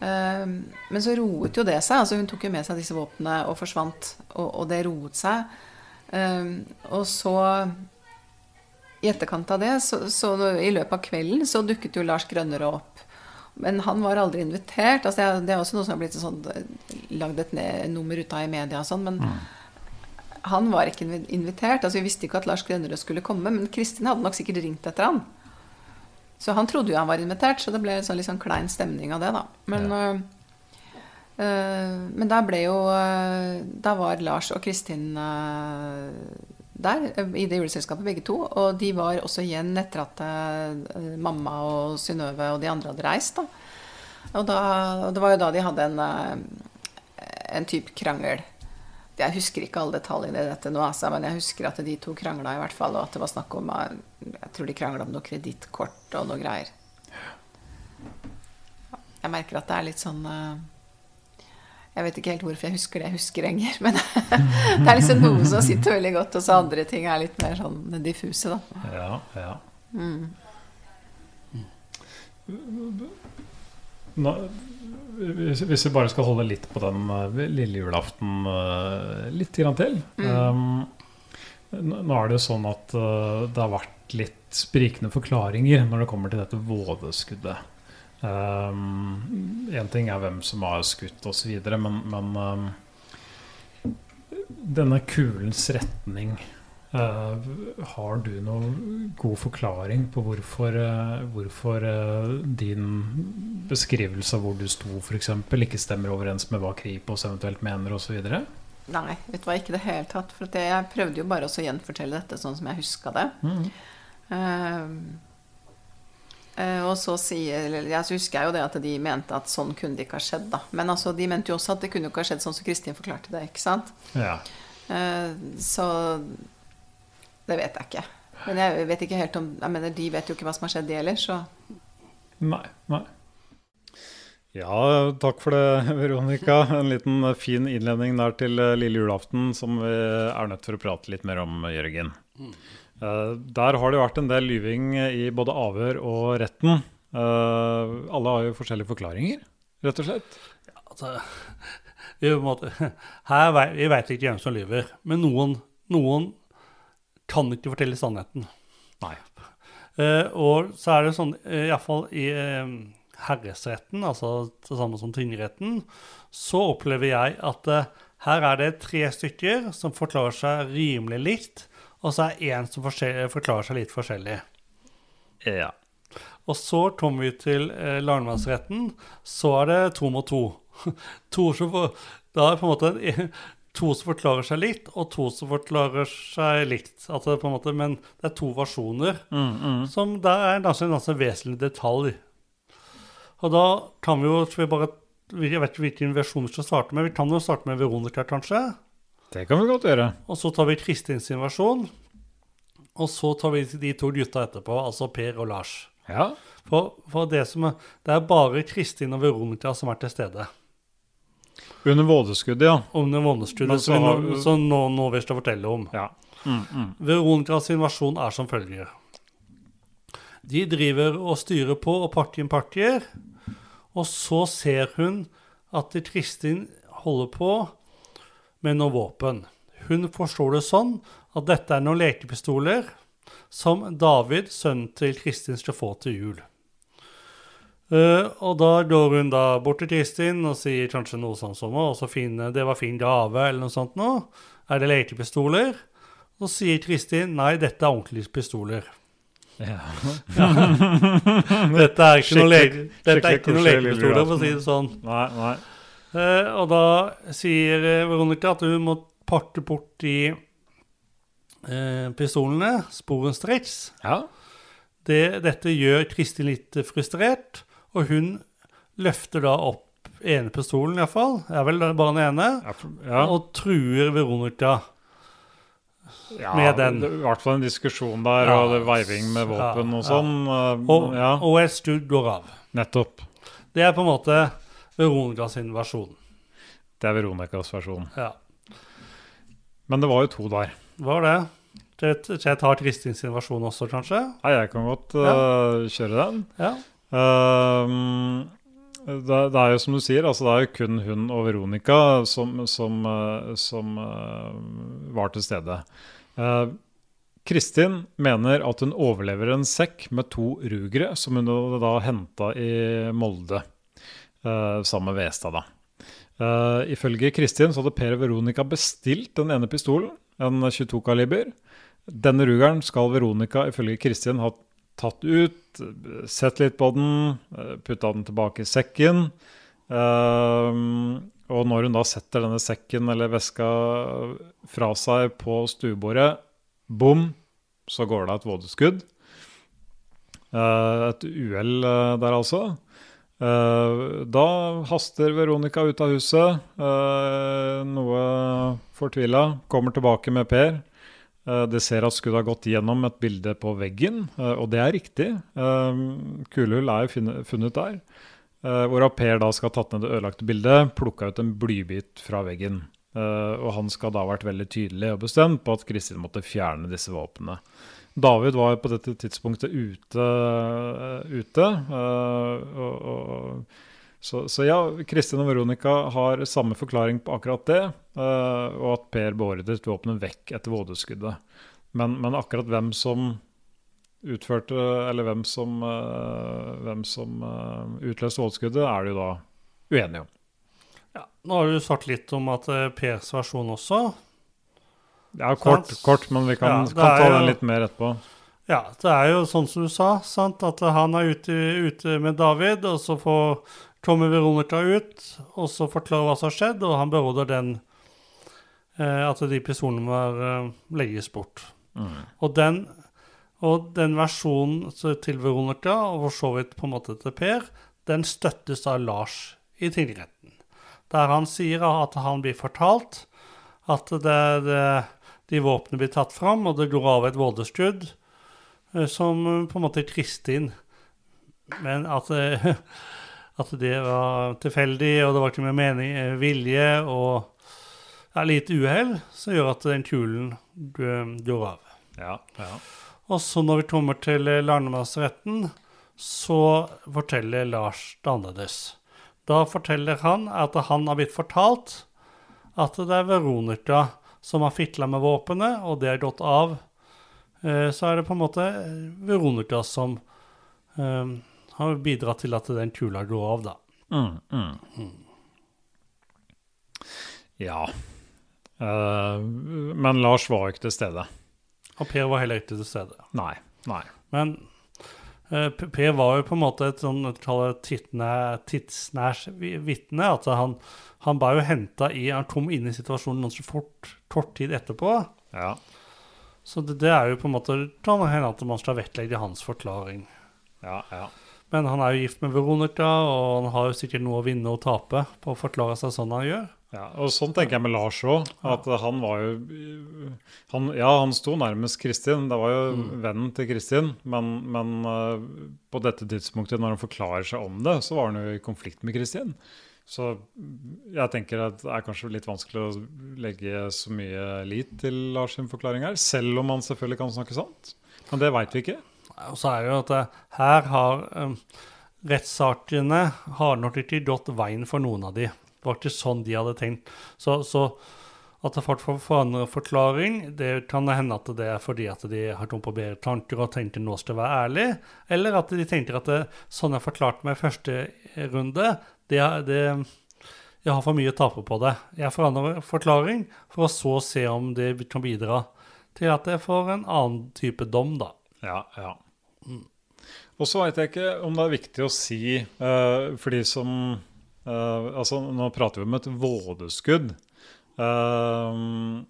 S5: Men så roet jo det seg. altså Hun tok jo med seg disse våpnene og forsvant. Og, og det roet seg. Um, og så i etterkant av det, så, så, i løpet av kvelden, så dukket jo Lars Grønnerød opp. Men han var aldri invitert. altså Det er også noe som har blitt sånn, lagd et nummer ut av i media og sånn. Men mm. Han var ikke invitert. altså Vi visste ikke at Lars Grønnerød skulle komme. Men Kristin hadde nok sikkert ringt etter han. Så han trodde jo han var invitert, så det ble sånn, litt sånn klein stemning av det, da. Men ja. uh, men da ble jo eh, Da var Lars og Kristin der i det juleselskapet, begge to. Og de var også igjen etter at mamma og Synnøve og de andre hadde reist. Da. Og da, det var jo da de hadde en, en type krangel. Jeg husker ikke alle detaljene i dette nå, altså, men jeg husker at de to krangla i hvert fall. Og at det var snakk om Jeg tror de krangla om noe kredittkort og noe greier. Jeg merker at det er litt sånn jeg vet ikke helt hvorfor jeg husker det jeg husker lenger. Men det er liksom noe som sitter veldig godt, og så andre ting er litt mer sånn diffuse, da.
S2: Ja, ja. Mm. Nå, hvis, hvis, vi bare skal holde litt på den uh, lille julaften uh, litt grann til mm. um, Nå er det jo sånn at uh, det har vært litt sprikende forklaringer når det kommer til dette vådeskuddet. Um, en ting er hvem som har skutt osv., men, men um, denne kulens retning Har du noen god forklaring på hvorfor, uh, hvorfor uh, din beskrivelse av hvor du sto, f.eks., ikke stemmer overens med hva Kripos eventuelt mener osv.?
S5: Nei, vet du hva, ikke i det hele tatt. For jeg prøvde jo bare å gjenfortelle dette sånn som jeg huska det. Mm. Uh, og så sier Jeg husker jeg jo det at de mente at sånn kunne det ikke ha skjedd. da Men altså, de mente jo også at det kunne ikke ha skjedd sånn som Kristin forklarte det. ikke sant?
S2: Ja.
S5: Uh, så det vet jeg ikke. Men jeg vet ikke helt om Jeg mener, de vet jo ikke hva som har skjedd, de heller, så
S2: Nei. Nei. Ja, takk for det, Veronica. En liten fin innledning der til eh, lille julaften som vi er nødt for å prate litt mer om, Jørgen. Eh, der har det vært en del lyving i både avhør og retten. Eh, alle har jo forskjellige forklaringer, rett og slett.
S3: Ja, altså, måte, her, vi vet ikke hvem som lyver, men noen, noen kan ikke fortelle sannheten.
S2: Nei.
S3: Uh, og så er det sånn, uh, iallfall i uh, herresretten, altså det samme som tingretten, så opplever jeg at uh, her er det tre stykker som forklarer seg rimelig likt, og så er én som forklarer seg litt forskjellig.
S2: Ja.
S3: Og så kommer vi til eh, lagmannsretten. Så er det to mot to. to som får, da er på en måte to som forklarer seg litt, og to som forklarer seg likt. Altså på en måte, men det er to versjoner.
S2: Mm, mm.
S3: Som der er en ganske, ganske vesentlig detalj. Og da kan vi jo vi bare, Jeg vet ikke hvilken versjon vi skal starte med. Vi kan jo starte med Veronica, kanskje.
S2: Det kan vi godt gjøre.
S3: Og så tar vi Kristins versjon. Og så tar vi de to gutta etterpå, altså Per og Lars.
S2: Ja.
S3: For, for det, er, det, er, bare Kristin og Veronica som er til stede.
S2: Under vådeskuddet, ja.
S3: Under vådeskuddet, så, som, vi nå, som nå, nå vil fortelle om.
S2: Ja. Mm, mm.
S3: Veronicas invasjon er som følger. De driver og styrer på og partier partier. Og så ser hun at Kristin holder på med noe våpen. Hun forstår det sånn at dette er noen lekepistoler som David, sønnen til Kristin, skal få til jul. Uh, og da går hun da bort til Kristin og sier kanskje noe sånt som også fin, 'Det var fin gave', eller noe sånt noe. Er det lekepistoler? Så sier Kristin nei, dette er ordentlige pistoler.
S2: Ja.
S3: Dette er ikke noe, dette er ikke noe
S2: koselig
S3: lekepistoler, for å si det sånn.
S2: Nei, nei.
S3: Uh, og da sier eh, Veronica at hun må parte bort de uh, pistolene, sporenstreks.
S2: Ja.
S3: Det, dette gjør Kristin litt eh, frustrert, og hun løfter da opp ene pistolen, iallfall. Er vel bare den ene.
S2: Ja.
S3: Og truer Veronica.
S2: ja,
S3: med den.
S2: det- I hvert fall en diskusjon der,
S3: Ja.
S2: og det veiving med våpen og sånn. eh,
S3: Og,
S2: ja,
S3: og et skudd går av.
S2: nettopp.
S3: Det er på en måte Veronica sin versjon.
S2: Det er Veronicas versjon.
S3: Ja.
S2: Men det var jo to der.
S3: Var det? Jeg tar Kristins versjon også, kanskje?
S2: Nei, jeg kan godt eh, kjøre den.
S3: Ja.
S2: Ehm, det, det er jo som du sier, altså det er jo kun hun og Veronica som, som, eh, som eh, var til stede. Uh, Kristin mener at hun overlever en sekk med to rugere, som hun da henta i Molde uh, sammen med Westad. da. Eh, ifølge Kristin så hadde Per og Veronica bestilt den ene pistolen, en 22-kaliber. Denne rugeren skal Veronica ifølge Kristin ha tatt ut, sett litt på den, eh, putta den tilbake i sekken. Ehm, og når hun da setter denne sekken eller veska fra seg på stuebordet, bom, så går det et vådeskudd. Eh, et uhell eh, der, altså. Eh, da haster Veronica ut av huset, eh, noe fortvila. Kommer tilbake med Per. Eh, De ser at skuddet har gått gjennom et bilde på veggen, eh, og det er riktig. Eh, Kulehull er jo funnet- der. Hvor Hvorav Per da skal ha tatt ned det ødelagte bildet, plukka ut en blybit fra veggen. Og han skal da ha vært veldig tydelig og bestemt på at Kristin måtte fjerne disse våpnene. David var på dette tidspunktet ute. ute og, og, så, så ja, Kristin og Veronica har samme forklaring på akkurat det, eh, og at Per beordret våpenet vekk etter vådeskuddet. Men, men akkurat hvem som utførte, eller hvem som, eh, hvem som eh, utløste vådeskuddet, er det jo da uenige om.
S3: Ja. Nå har du sagt litt om at Pers versjon også.
S2: Ja, kort, kort, men vi kan,
S3: Ja,
S2: kan ta
S3: jo-
S2: den litt mer etterpå.
S3: Ja, det er jo sånn som du sa, sant? at han er ute, ute med David, og så får, kommer Veronica ut, og så forklarer hva som har skjedd, og han beordrer den eh, at de pistolene må eh, legges bort. Og, den, og den versjonen til Veronica, og for så vidt på en måte til Per, den støttes av Lars i tingretten. Der han sier at han blir fortalt at det, det, de våpnene blir tatt fram, og det går av et vådeskudd eh, som eh, på en måte er Kristin. Men at, eh, at det var tilfeldig, og det var ikke med mening, eh, vilje og ja, litt uhell, som gjør at den kulen eh, går av.
S2: Ja, ja.
S3: Og så når vi kommer til landmannsretten, så forteller Lars det annerledes. Da forteller han at han har blitt fortalt at det er Veronica som har fitla med våpenet, og det er gått av. Eh, Så er det på en måte Veronica som eh, har bidratt til at den kula går av, da.
S2: Mm, mm. Ja. Uh, men Lars var ikke til stede.
S3: Og Per var heller ikke til stede.
S2: Nei. Nei.
S3: Men uh, Per var jo på en måte et sånn kall det tidsnæ- tidsnærs vi- vitne. At han, han ble jo henta i Han kom inn i situasjonen ganske fort, kort tid etterpå.
S2: Ja.
S3: Så det, det er jo på en måte kan hende at man skal vektlegge hans forklaring.
S2: Ja, ja.
S3: Men han er jo gift med Veronica, og han har jo sikkert noe å vinne og tape på å forklare seg sånn han gjør.
S2: Ja, og sånn tenker jeg med Lars òg. At han var jo han, Ja, han sto nærmest Kristin. Det var jo vennen til Kristin. Men, men eh, på dette tidspunktet, når han forklarer seg om det, så var han jo i konflikt med Kristin. Så jeg tenker at det er kanskje litt vanskelig å legge så mye lit til Lars sin forklaring her. Selv om han selvfølgelig kan snakke sant. Men det veit vi ikke.
S3: Og så er det jo at her har um, rettssakene har nok ikke gått veien for noen av de. Det var ikke sånn de hadde tenkt. Så, så at folk får forandre forklaring, det kan hende at det er fordi at de har kommet på bedre tanker og tenker nå skal være ærlig, eller at de tenker at det, sånn jeg forklarte meg i første runde, det, det, jeg har for mye å tape på det. Jeg forandrer forklaring for å så se om det kan bidra til at jeg får en annen type dom, da.
S2: Ja, ja. Og så veit jeg ikke om det er viktig å si, uh, for de som uh, Altså, nå prater vi om et vådeskudd. Uh,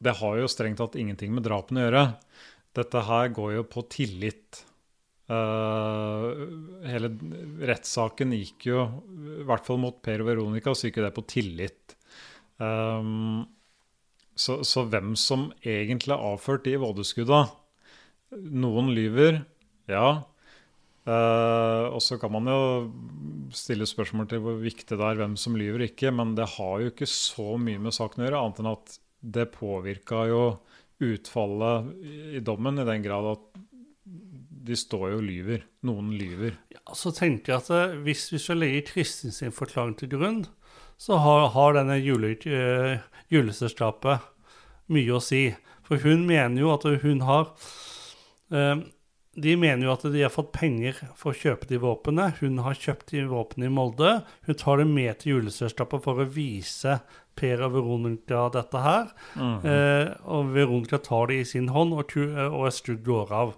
S2: det har jo strengt tatt ingenting med drapene å gjøre. Dette her går jo på tillit. Hele rettssaken gikk jo, i hvert fall mot Per og Veronica, så gikk jo det på tillit. Så, så hvem som egentlig har avført de vådeskudda Noen lyver, ja. Uh, og så kan man jo stille spørsmål til hvor viktig det er hvem som lyver ikke, men det har jo ikke så mye med saken å gjøre, annet enn at det påvirka jo utfallet i- dommen i den grad at de står jo og lyver. Noen lyver.
S3: Ja, så tenker jeg at eh, hvis vi skal legge Kristin sin forklaring til grunn, så har, har denne jule, uh, mye å si. For hun mener jo at hun har De mener jo at de har fått penger for å kjøpe de våpnene. Hun har kjøpt de våpnene i Molde. Hun tar det med til juleselskapet for å vise Per og Veronica dette her. eh, og Veronica tar det i sin hånd, og, eh, og Estrud går av.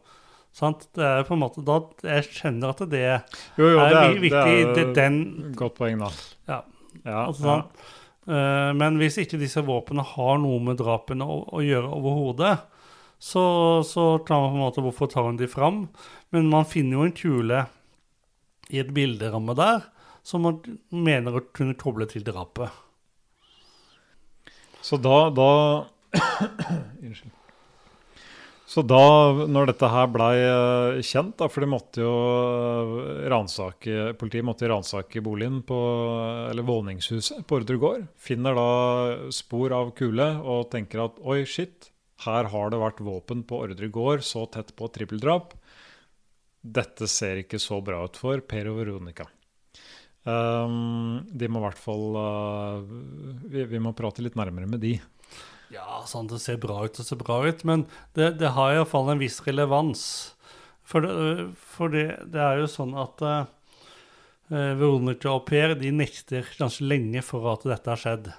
S3: Sant? Det er på en måte da, Jeg kjenner at det
S2: Jo, jo,
S3: er,
S2: det er,
S3: viktig.
S2: det er
S3: den,
S2: godt poeng, da.
S3: ja,
S2: Ja,
S3: altså,
S2: ja.
S3: Eh, men hvis ikke disse våpnene har noe med drapene å, å gjøre overhodet, så, så tar man på en måte Hvorfor tar hun de fram? Men man finner jo en kule i et bilderamme der som man mener å kunne koble til drapet.
S2: Så da, da Unnskyld. Så da, når dette her blei eh, kjent, da, for de måtte jo eh, ransake Politiet måtte ransake boligen på Eller våningshuset på Ordre gård. Finner da spor av kule og tenker at oi, shit, her har det vært våpen på Ordre gård, så tett på trippeldrap. Dette ser ikke så bra ut for Per og Veronica. Um, de må i hvert fall uh, vi, vi må prate litt nærmere med de.
S3: Ja, sånn det ser bra ut og ser bra ut, men det, det har iallfall en viss relevans. For det, for det, det er jo sånn at eh, Veronica og Per de nekter ganske lenge for at dette har skjedd.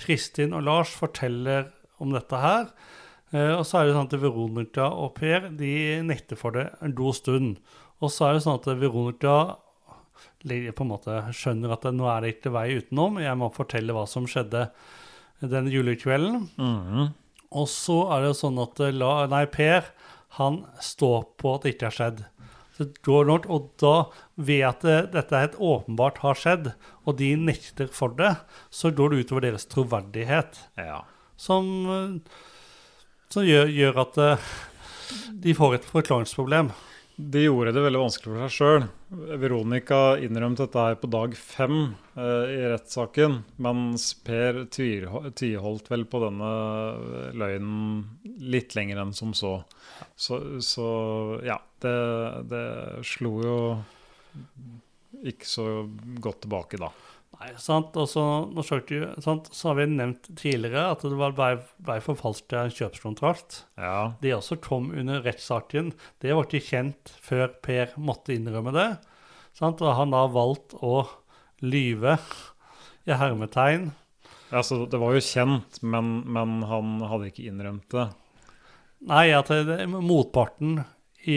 S3: Kristin og Lars forteller om dette her. Eh, og så er det sånn at Veronica og Per de nekter for det en god stund. Og så er det sånn at Veronica på en måte skjønner at nå er det ikke vei utenom. Jeg må fortelle hva som skjedde den julekvelden. Og så er det sånn at eh, la, nei, Per han står på at det ikke har skjedd. Så det går nok, Og da, ved at dette helt åpenbart har skjedd, og de nekter for det, så går det utover deres troverdighet.
S2: Ja.
S3: Som, eh, som gjør, gjør at eh, de får et forklaringsproblem.
S2: De gjorde det veldig vanskelig for seg sjøl. Veronica innrømte dette her på dag fem eh, i rettssaken, mens Per tviholdt vel på denne løgnen litt lenger enn som så. Så, så ja, det, det slo jo ikke så godt tilbake da.
S3: Nei, sant? Og så, du, sant? så har vi nevnt tidligere at det var ble, ble forfalsket en kjøpskontrakt.
S2: Ja,
S3: Det også kom under rettssaken. Det var ikke kjent før Per måtte innrømme det. Sant? Og han da valgt å lyve i hermetegn.
S2: Ja, så det var jo kjent, men, men han hadde ikke innrømt det.
S3: Nei, at det, motparten i,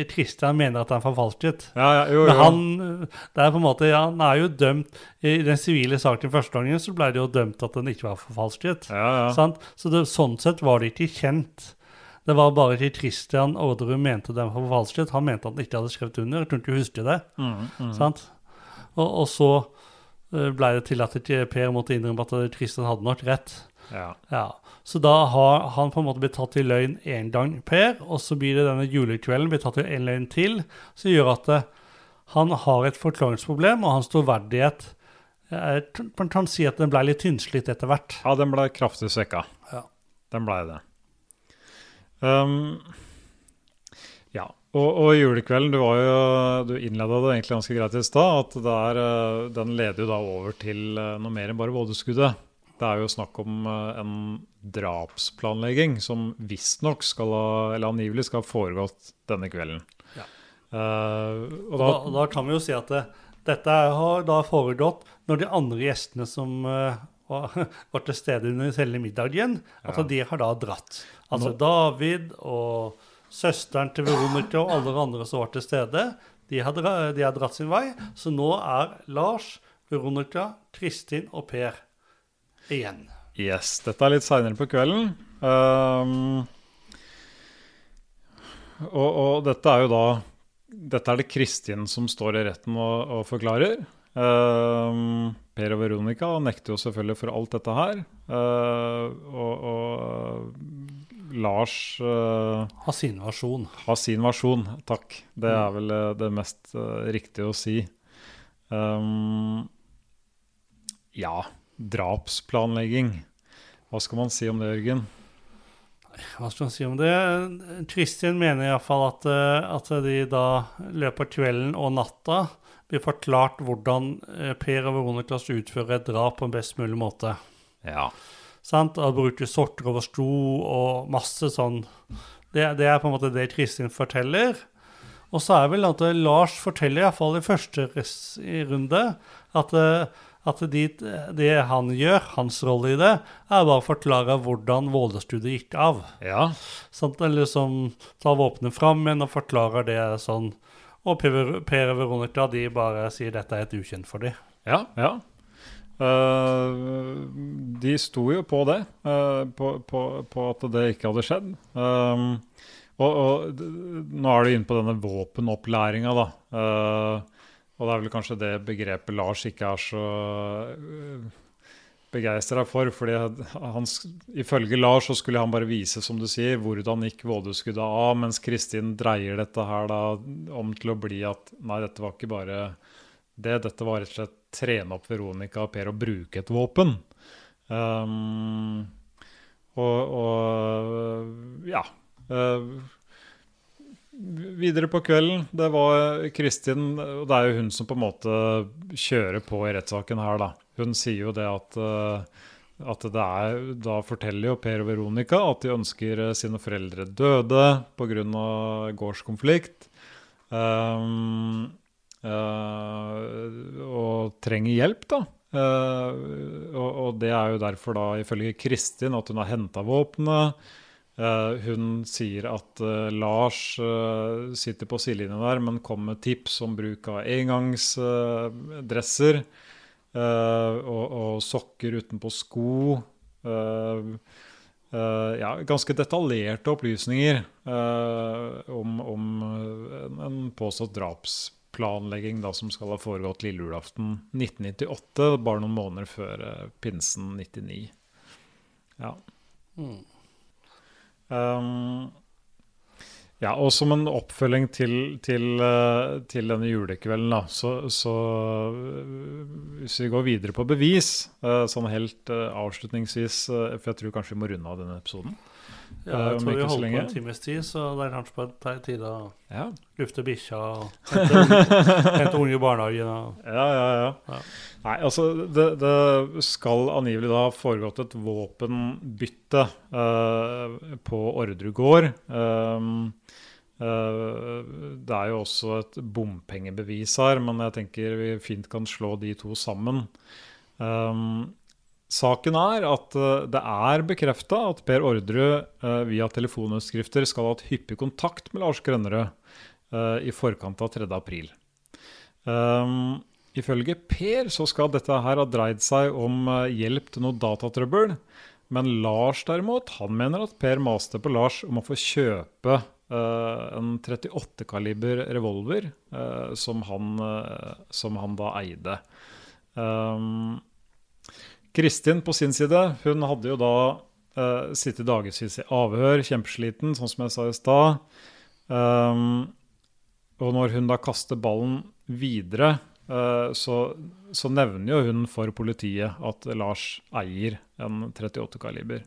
S3: i Christian mener at han forfalsket.
S2: Ja, ja, jo,
S3: Men han, det er på en måte, ja, han er jo dømt I den sivile saken første gangen så ble det jo dømt at den ikke var forfalsket.
S2: Ja, ja.
S3: Så det, sånn sett var det ikke kjent. Det var bare til Christian Orderud mente den var forfalsket. Han mente at han ikke hadde skrevet under. Jeg kunne ikke huske det.
S2: Mm, mm.
S3: Sant? Og, og så eh, ble det til at Per måtte innrømme at Tristian hadde nok rett.
S2: Ja.
S3: Ja. Så da har han på en måte blitt tatt i løgn én gang, Per, og så blir det denne julekvelden blitt tatt i en løgn til, som gjør at det, han har et forklaringsproblem, og hans troverdighet eh, Man kan si at den ble litt tynnslitt etter hvert.
S2: Ja, den ble kraftig svekka.
S3: Ja.
S2: Den blei det. Um, ja. Og, og julekvelden, du, var jo, du innleda det egentlig ganske greit i stad. At eh, den leder jo da over til eh, noe mer enn bare vådeskuddet. Det er jo snakk om eh, en drapsplanlegging som visstnok skal ha, eller angivelig skal ha foregått denne kvelden.
S3: Ja.
S2: Uh, og da,
S3: da, da kan vi jo si at det, dette har da foregått når de andre gjestene som uh, var, var til stede under selve middagen, at
S2: Ja.
S3: de har da dratt. Altså
S2: Nå-
S3: David og søsteren til Veronica og alle andre som var til stede, de har, dra, de har dratt sin vei. Så nå er Lars, Veronica, Kristin og Per igjen.
S2: Yes, dette er litt seinere på kvelden. Um, og, og dette er jo da Dette er det Kristin som står i retten og, og forklarer. Um, per og Veronica nekter jo selvfølgelig for alt dette her. Uh, og, og Lars uh,
S3: Har sin versjon.
S2: har sin versjon, takk. Det er vel eh, det mest uh, riktige å si. Um, ja, drapsplanlegging. Hva skal man si om det, Jørgen?
S3: Hva skal man si om det? Kristin mener iallfall at, eh, at de da løper kvelden og natta blir forklart hvordan eh, Per og Veronica skal utføre et drap på en best mulig måte.
S2: Ja.
S3: Sant? Og bruke sorter over sto og masse sånn. Det, det er på en måte det Kristin forteller. Og så er vel at eh, Lars forteller iallfall i første runde at, eh, at de, det han gjør, hans rolle i det, er bare å forklare hvordan Vålerstudiet gikk av.
S2: Ja.
S3: Sant? Eller liksom tar våpenet fram igjen og forklarer det sånn. Og Per, per og Veronica de bare sier dette er et ukjent for dem.
S2: Ja. ja. Uh, de sto jo på det, uh, på, på, på at det ikke hadde skjedd. Um, og, og nå er du inne på denne våpenopplæringa, da. Eh, og det er vel kanskje det begrepet Lars ikke er så uh, begeistra for. fordi han, ifølge Lars så skulle han bare vise, som du sier, hvordan gikk vådeskuddet av, mens Kristin dreier dette her da om til å bli at nei, dette var ikke bare det, dette var rett og slett trene opp Veronica og Per å bruke et våpen. Um, og, og ja. eh, videre på kvelden, det var Kristin, og det er jo hun som på en måte kjører på i rettssaken her, da. Hun sier jo det at eh, at det er, Da forteller jo Per og Veronica at de ønsker eh, sine foreldre døde pga. gårdskonflikt. Um, uh, og trenger hjelp, da. Uh, og, og det er jo derfor, da, ifølge Kristin, at hun har henta våpenet. Eh, hun sier at uh, Lars uh, sitter på sidelinjen der, men kommer med tips om bruk av engangsdresser og, og sokker utenpå sko. Ja, ganske detaljerte opplysninger om, om en, en påstått drapsplanlegging da, som skal ha foregått lille julaften 1998, bare noen måneder før pinsen 99. Ja. Um, ja, og som en oppfølging til, til, eh, til denne julekvelden, da, så, så Hvis vi går videre på bevis, eh, sånn helt eh, avslutningsvis For jeg tror kanskje vi må runde av denne episoden.
S3: Ja,
S2: Eh,
S3: jeg tror vi holder på en times tid, så det er kanskje på tide å
S2: Ja,
S3: lufte bikkja og hente unge- i barnehagen. Og,
S2: ja, ja. ja.
S3: Ja.
S2: Nei, altså det, det skal angivelig da ha foregått et våpenbytte uh, på Orderud gård. Um, uh, det er jo også et bompengebevis her, men jeg tenker vi fint kan slå de to sammen. Um, saken er at eh, det er bekrefta at Per Orderud eh, via telefonutskrifter skal ha hatt hyppig kontakt med Lars Grønnerød eh, i forkant av 3. april. Um, ifølge Per så skal dette her ha dreid seg om hjelp til noe datatrøbbel. Men Lars derimot, han mener at Per maste på Lars om å få kjøpe uh, en 38-kaliber revolver uh, som, han, uh, som han da eide. Um, Kristin på sin side, hun hadde jo da uh, sittet dagevis i avhør, kjempesliten, sånn som jeg sa i stad. Um, og når hun da kaster ballen videre, uh, så, så nevner jo hun for politiet at Lars eier en 38-kaliber.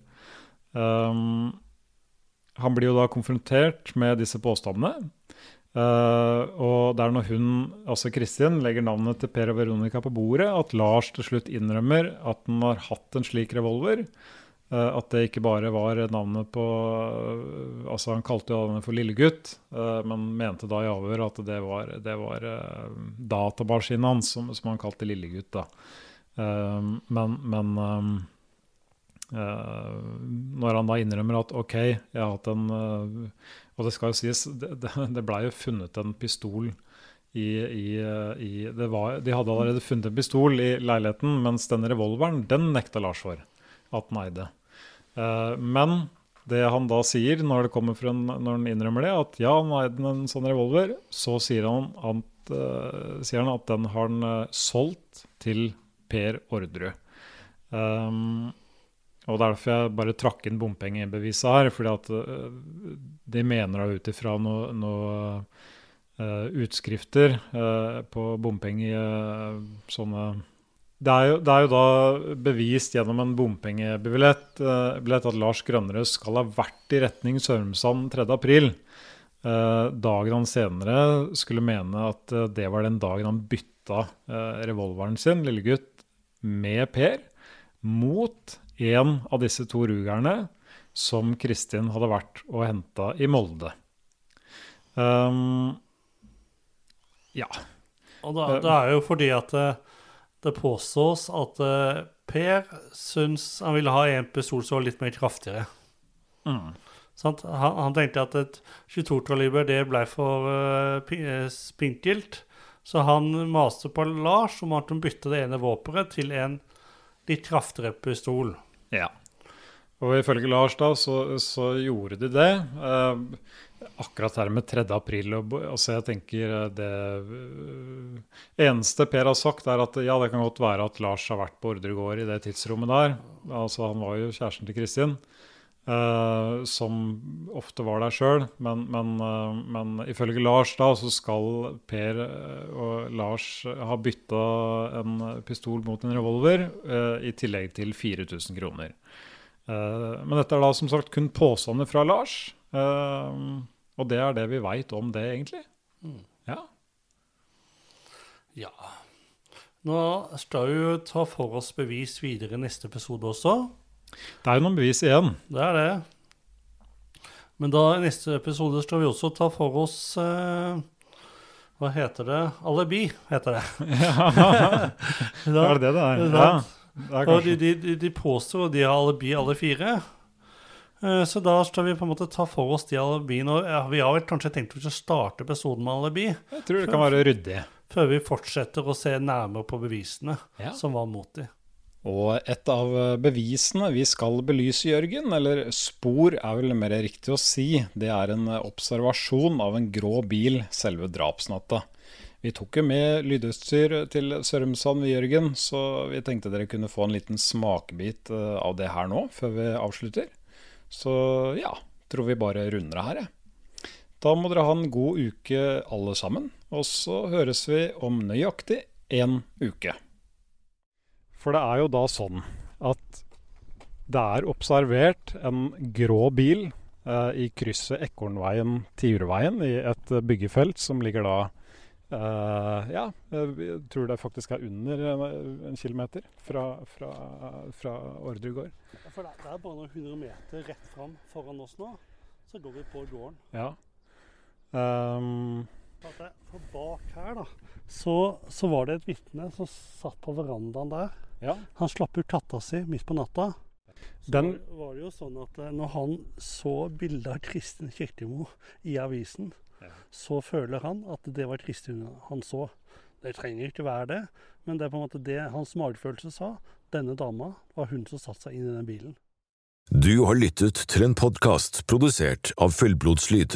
S2: Um, han blir jo da konfrontert med disse påstandene. Eh, og det er når hun, altså Kristin, legger navnet til Per og Veronica på bordet, at Lars til slutt innrømmer at han har hatt en slik revolver. Uh, at det ikke bare var navnet på uh, Altså, han kalte jo navnet for Lillegutt, uh, men mente da i avhør at det var, det var uh, datamaskinen hans som, som han kalte Lillegutt. da. Men men uh, når han da innrømmer at OK, jeg har hatt en uh, Og det skal jo sies, det, det, blei jo funnet en pistol i, i, i var, De hadde allerede funnet en pistol i leiligheten, mens den revolveren, den nekta Lars for at han eide. Uh, men det han da sier når, det kommer en, når han innrømmer det, at ja, han eide en sånn revolver, så sier han, at, uh, sier han at den har han uh, solgt til Per Orderud. Um, og det er derfor jeg bare trakk inn bompengebeviset her. fordi at uh, de mener da ut ifra noen noe, uh, utskrifter uh, på bompenge sånne det er, jo, det er, jo, da bevist gjennom en bompengebillett at Lars Grønnerød skal ha vært i retning Sørumsand 3.4. dagen han senere skulle mene at det var den dagen han bytta revolveren sin, lille gutt, med Per mot en av disse to rugerne som Kristin hadde vært og henta i Molde. Um, ja.
S3: Og da, det er jo fordi at det, det påstås at uh, Per syns han ville ha en pistol som var litt mer kraftigere. Mm. Han, han, tenkte at et 22-kaliber det ble for uh, spinkelt. Så han maste på Lars om at hun bytte det ene våpenet til en litt kraftigere pistol.
S2: Ja. Og ifølge Lars da, så, så gjorde de det. Eh, akkurat her med 3. april. Og, altså jeg tenker eh, Det uh, eneste Per har sagt, er at ja, det kan godt være at Lars har vært på Ordregård i det tidsrommet der. Altså Han var jo kjæresten til Kristin. Uh, som ofte var der sjøl. Men, men, uh, men, ifølge Lars da, så skal Per uh, og Lars ha bytta en pistol mot en revolver, i tillegg til 4000 kroner. men dette er da som sagt kun påstander fra Lars. og det er det vi veit om det, egentlig. Mm. Ja.
S3: ja. Nå skal vi jo ta for oss bevis videre i neste episode også.
S2: Det er jo noen bevis igjen.
S3: Det er det. Men da i neste episode skal vi også ta for oss eh, Hva heter det? Alibi, heter det.
S2: ja, da, er det det det er? Ja,
S3: det er de, de, de, påstår de har alibi, alle fire. Eh, så da skal vi på en måte ta for oss de alibiene. Ja, vi har vel kanskje tenkt å starte episoden med alibi.
S2: Jeg tror det kan være ryddig.
S3: Før vi fortsetter å se nærmere på bevisene som var mot dem.
S2: Og et av bevisene vi skal belyse, Jørgen, eller spor er vel mer riktig å si, det er en observasjon av en grå bil selve drapsnatta. Vi tok jo med lydutstyr til Sørumsand, Jørgen, så vi tenkte dere kunne få en liten smakebit eh, av det her nå, før vi avslutter. Så ja, tror vi bare runder det her, jeg. Da må dere ha en god uke alle sammen, og så høres vi om nøyaktig én uke. For det er jo da sånn at det er observert en grå bil eh, i krysset Ekornveien-Tiurveien i et byggefelt som ligger da eh, Ja, jeg tror det faktisk er under en kilometer fra, fra, fra Ordregård.
S3: Ja, for det, er bare noen hundre meter rett fram foran oss nå, så går vi på gården.
S2: Ja. Um,
S3: for bak her, da, så, så var det et vitne som satt på verandaen der. Ja. Han slapp ut katta si midt på natta. Så Den... var det jo sånn at eh, når han så bildet av Kristin Kirkemo i avisen, ja. så føler han at det var Kristin han så. Det trenger ikke være det, men det er på en måte det hans magefølelse sa. Denne dama var hun som satte seg inn i den bilen.
S1: Du har lyttet til en podkast produsert av Fullblodslyd.